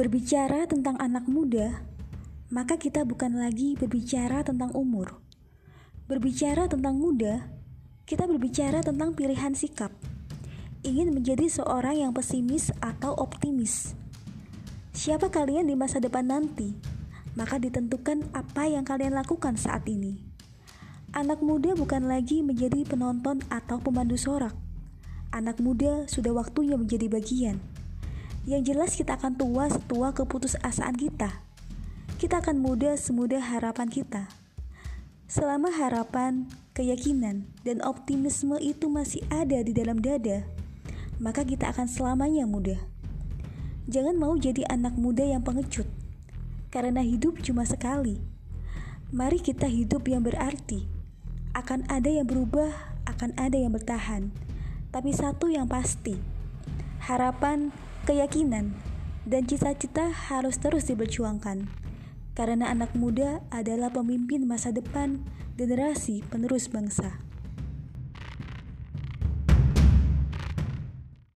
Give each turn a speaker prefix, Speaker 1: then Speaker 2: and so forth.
Speaker 1: Berbicara tentang anak muda, maka kita bukan lagi berbicara tentang umur. Berbicara tentang muda, kita berbicara tentang pilihan sikap. Ingin menjadi seorang yang pesimis atau optimis. Siapa kalian di masa depan nanti? Maka ditentukan apa yang kalian lakukan saat ini. Anak muda bukan lagi menjadi penonton atau pemandu sorak. Anak muda sudah waktunya menjadi bagian. Yang jelas kita akan tua setua keputusasaan kita. Kita akan muda semudah harapan kita. Selama harapan, keyakinan, dan optimisme itu masih ada di dalam dada, maka kita akan selamanya muda. Jangan mau jadi anak muda yang pengecut, karena hidup cuma sekali. Mari kita hidup yang berarti. Akan ada yang berubah, akan ada yang bertahan tapi satu yang pasti, harapan, keyakinan, dan cita-cita harus terus diberjuangkan. Karena anak muda adalah pemimpin masa depan generasi penerus bangsa.